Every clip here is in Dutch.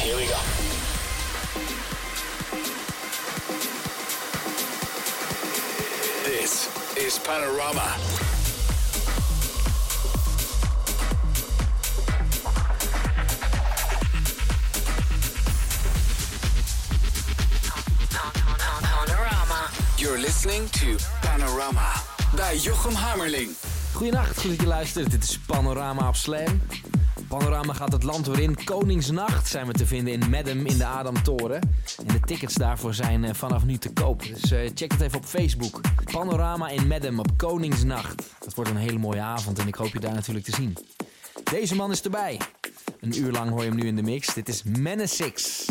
Here we go. This is Panorama. Panorama. You're listening to Panorama bij Jochem Hammerling. Goedenacht, goed dat je luistert. Dit is Panorama op Slam. Panorama gaat het land weer in. Koningsnacht zijn we te vinden in Medem in de Adamtoren. En de tickets daarvoor zijn eh, vanaf nu te koop. Dus eh, check het even op Facebook. Panorama in Medem op Koningsnacht. Dat wordt een hele mooie avond en ik hoop je daar natuurlijk te zien. Deze man is erbij. Een uur lang hoor je hem nu in de mix. Dit is Menace 6.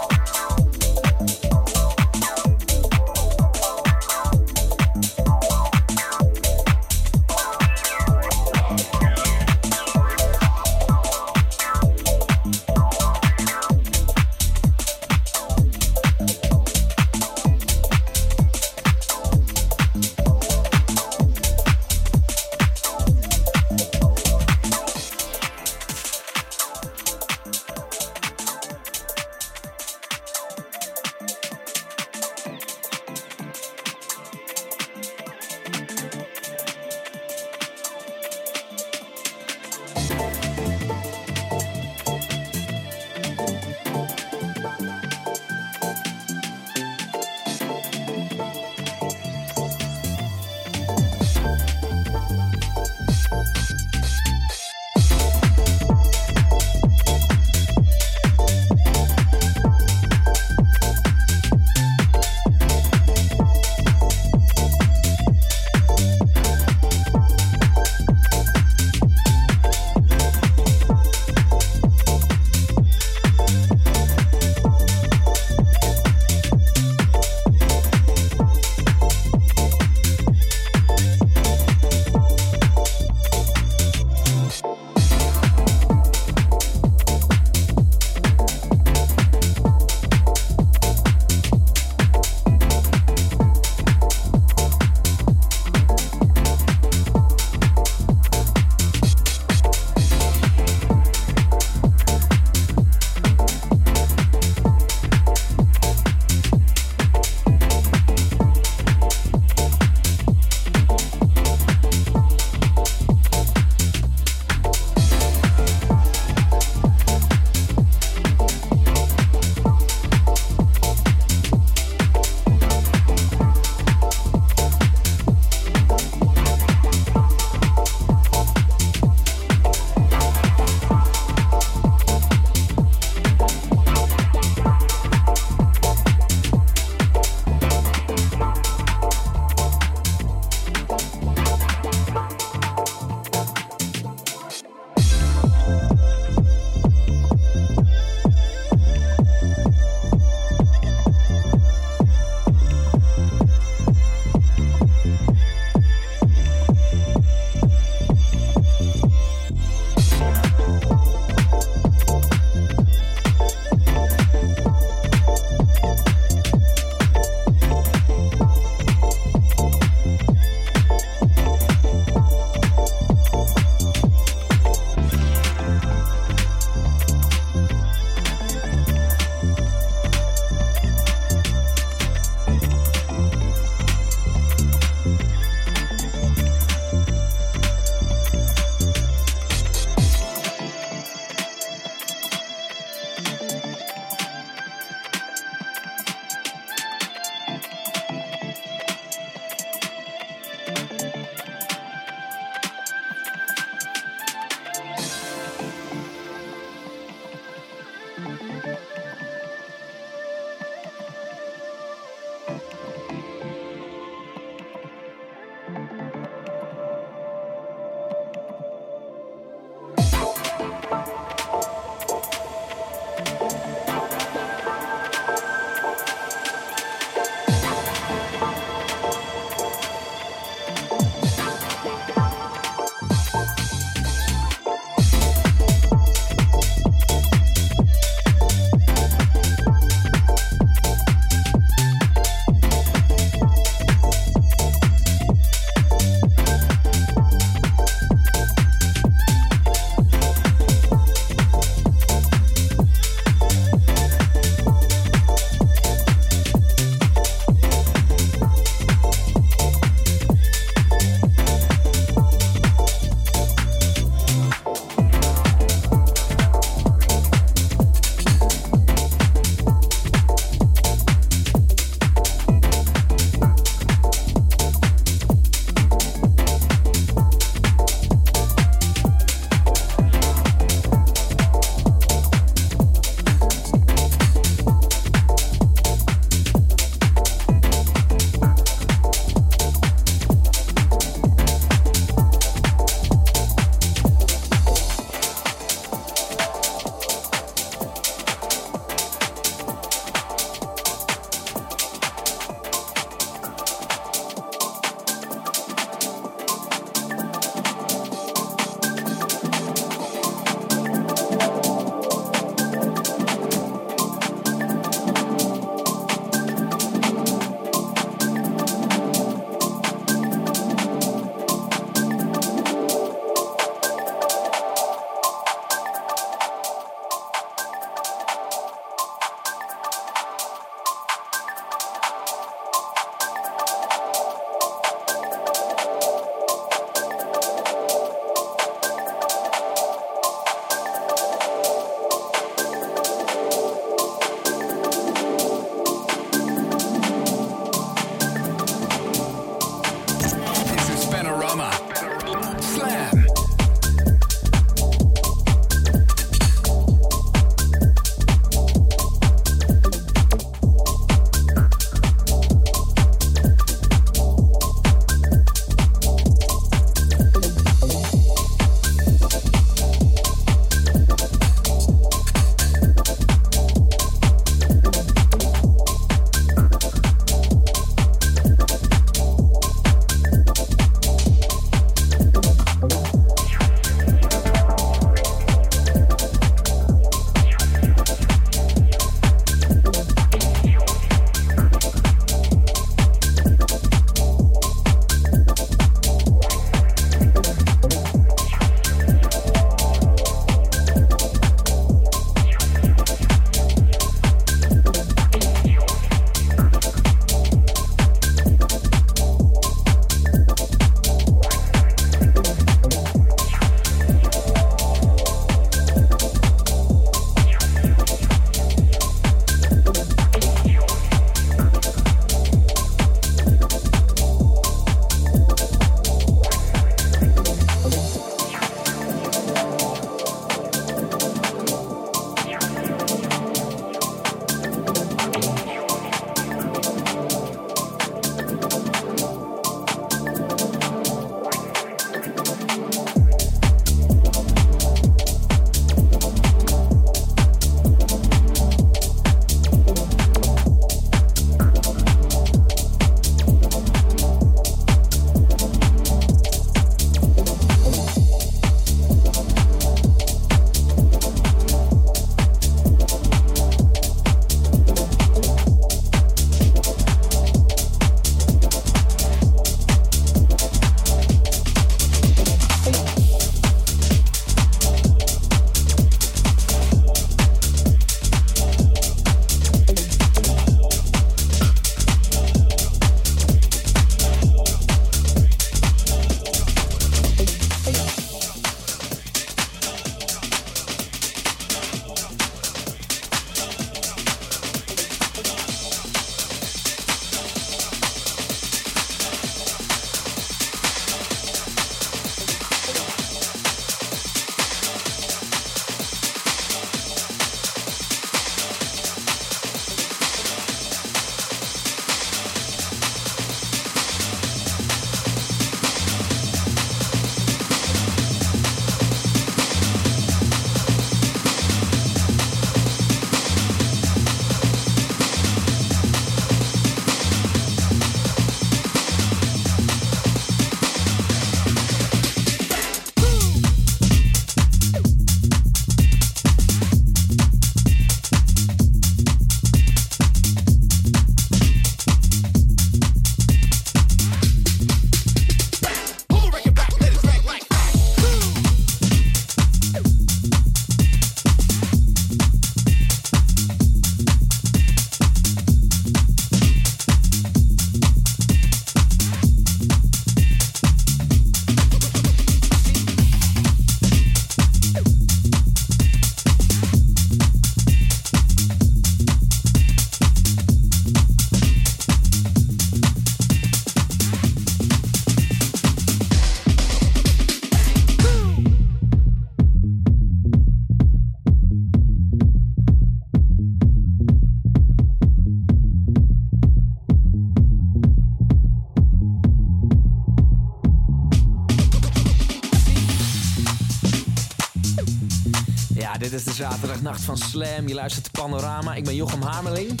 Zaterdagnacht van Slam. Je luistert Panorama. Ik ben Jochem Hamerling.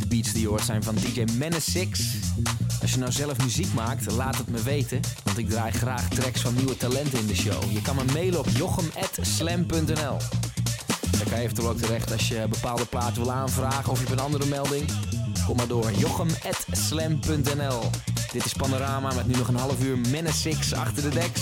De beats die je hoort zijn van DJ Menace Als je nou zelf muziek maakt, laat het me weten. Want ik draai graag tracks van nieuwe talenten in de show. Je kan me mailen op jochem.slam.nl Daar kan je eventueel ook terecht als je bepaalde platen wil aanvragen of je hebt een andere melding. Kom maar door. jochem.slam.nl Dit is Panorama met nu nog een half uur Menace achter de deks.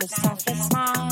the softest smile.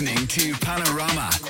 Listening to Panorama.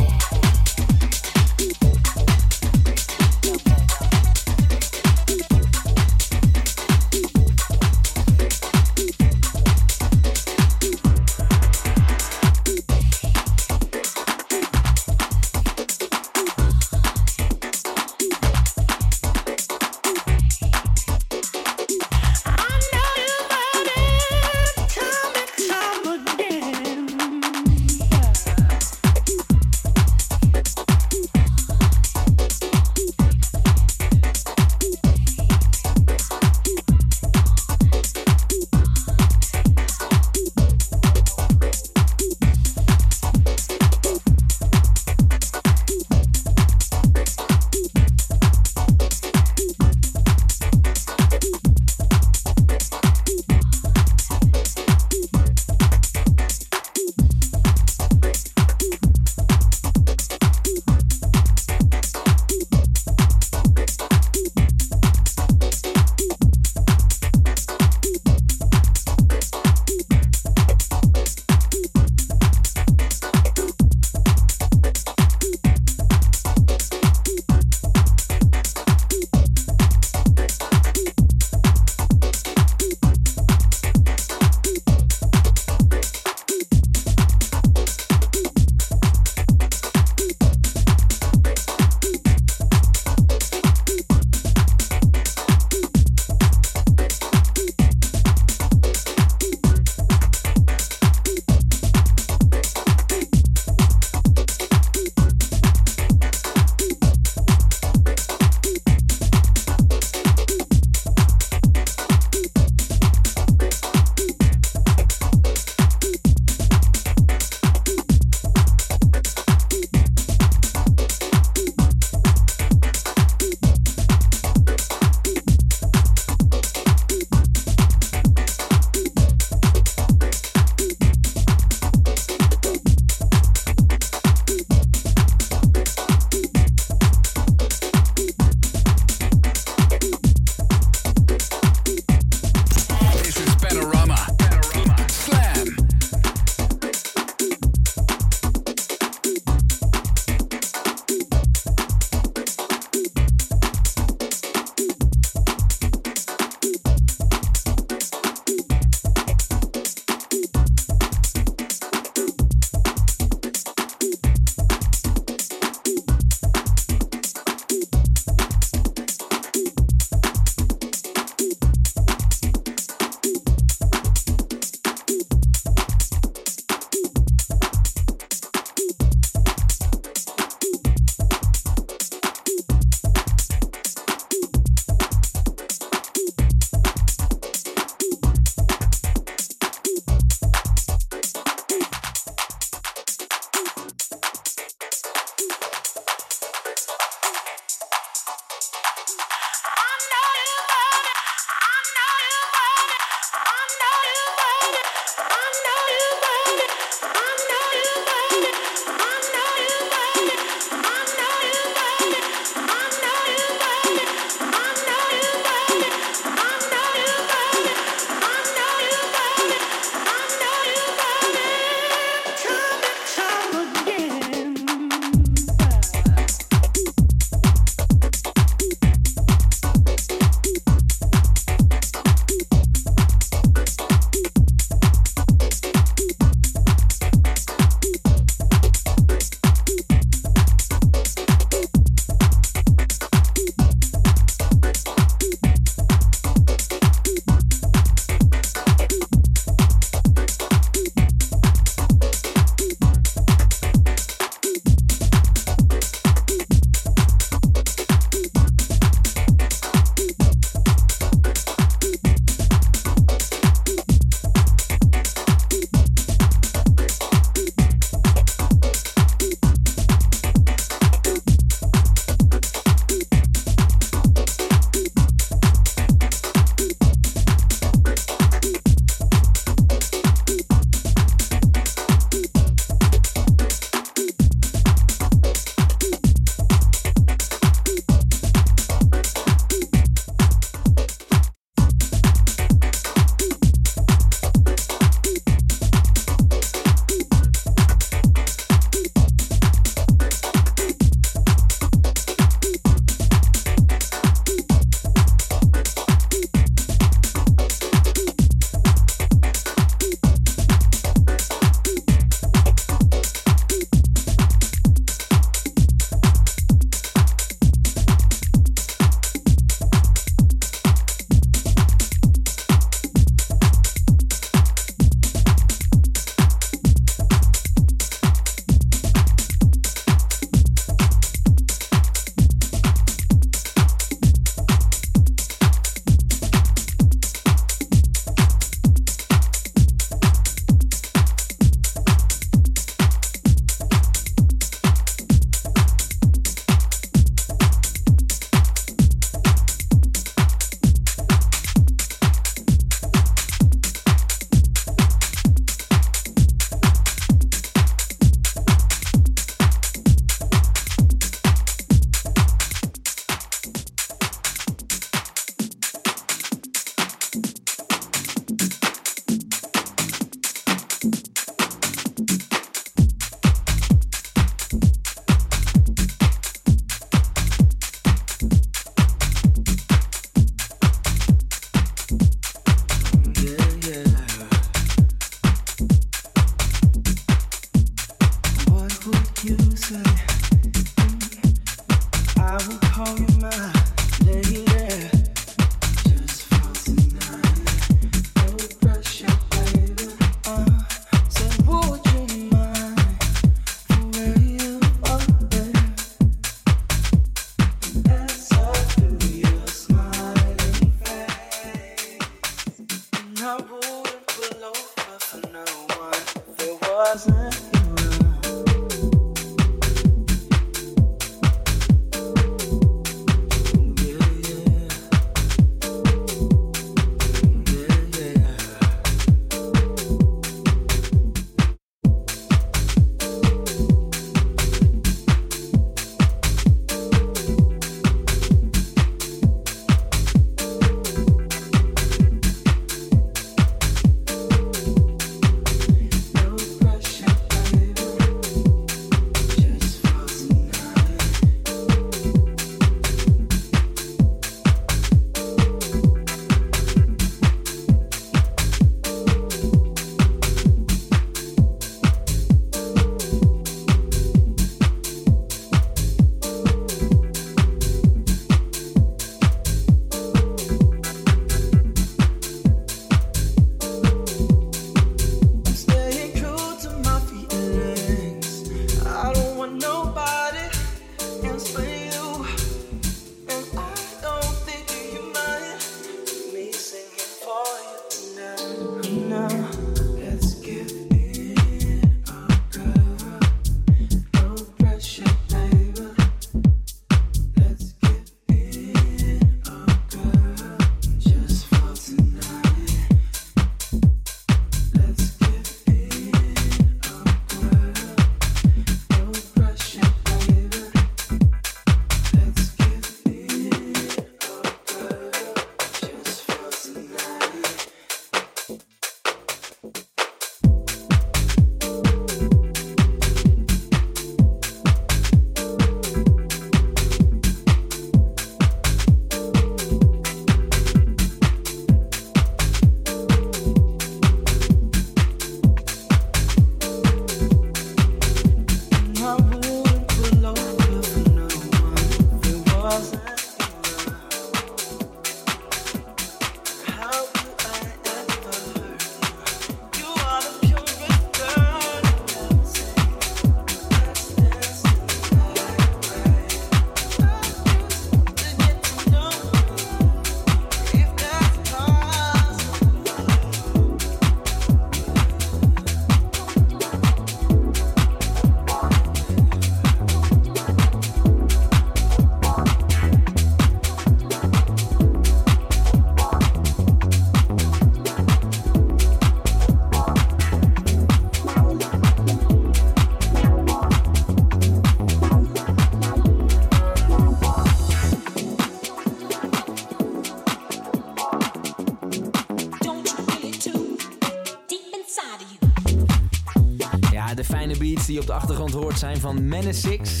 De achtergrond hoort zijn van Menace Six.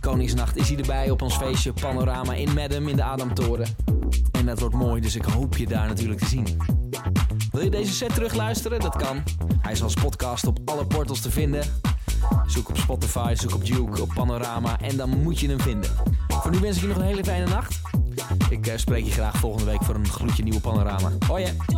Koningsnacht is hij erbij op ons feestje Panorama in Madam in de Adamtoren. En dat wordt mooi, dus ik hoop je daar natuurlijk te zien. Wil je deze set terugluisteren? Dat kan. Hij is als podcast op alle portals te vinden. Zoek op Spotify, zoek op Duke, op Panorama en dan moet je hem vinden. Voor nu wens ik je nog een hele fijne nacht. Ik eh, spreek je graag volgende week voor een gloedje nieuwe Panorama. Hoi! hè.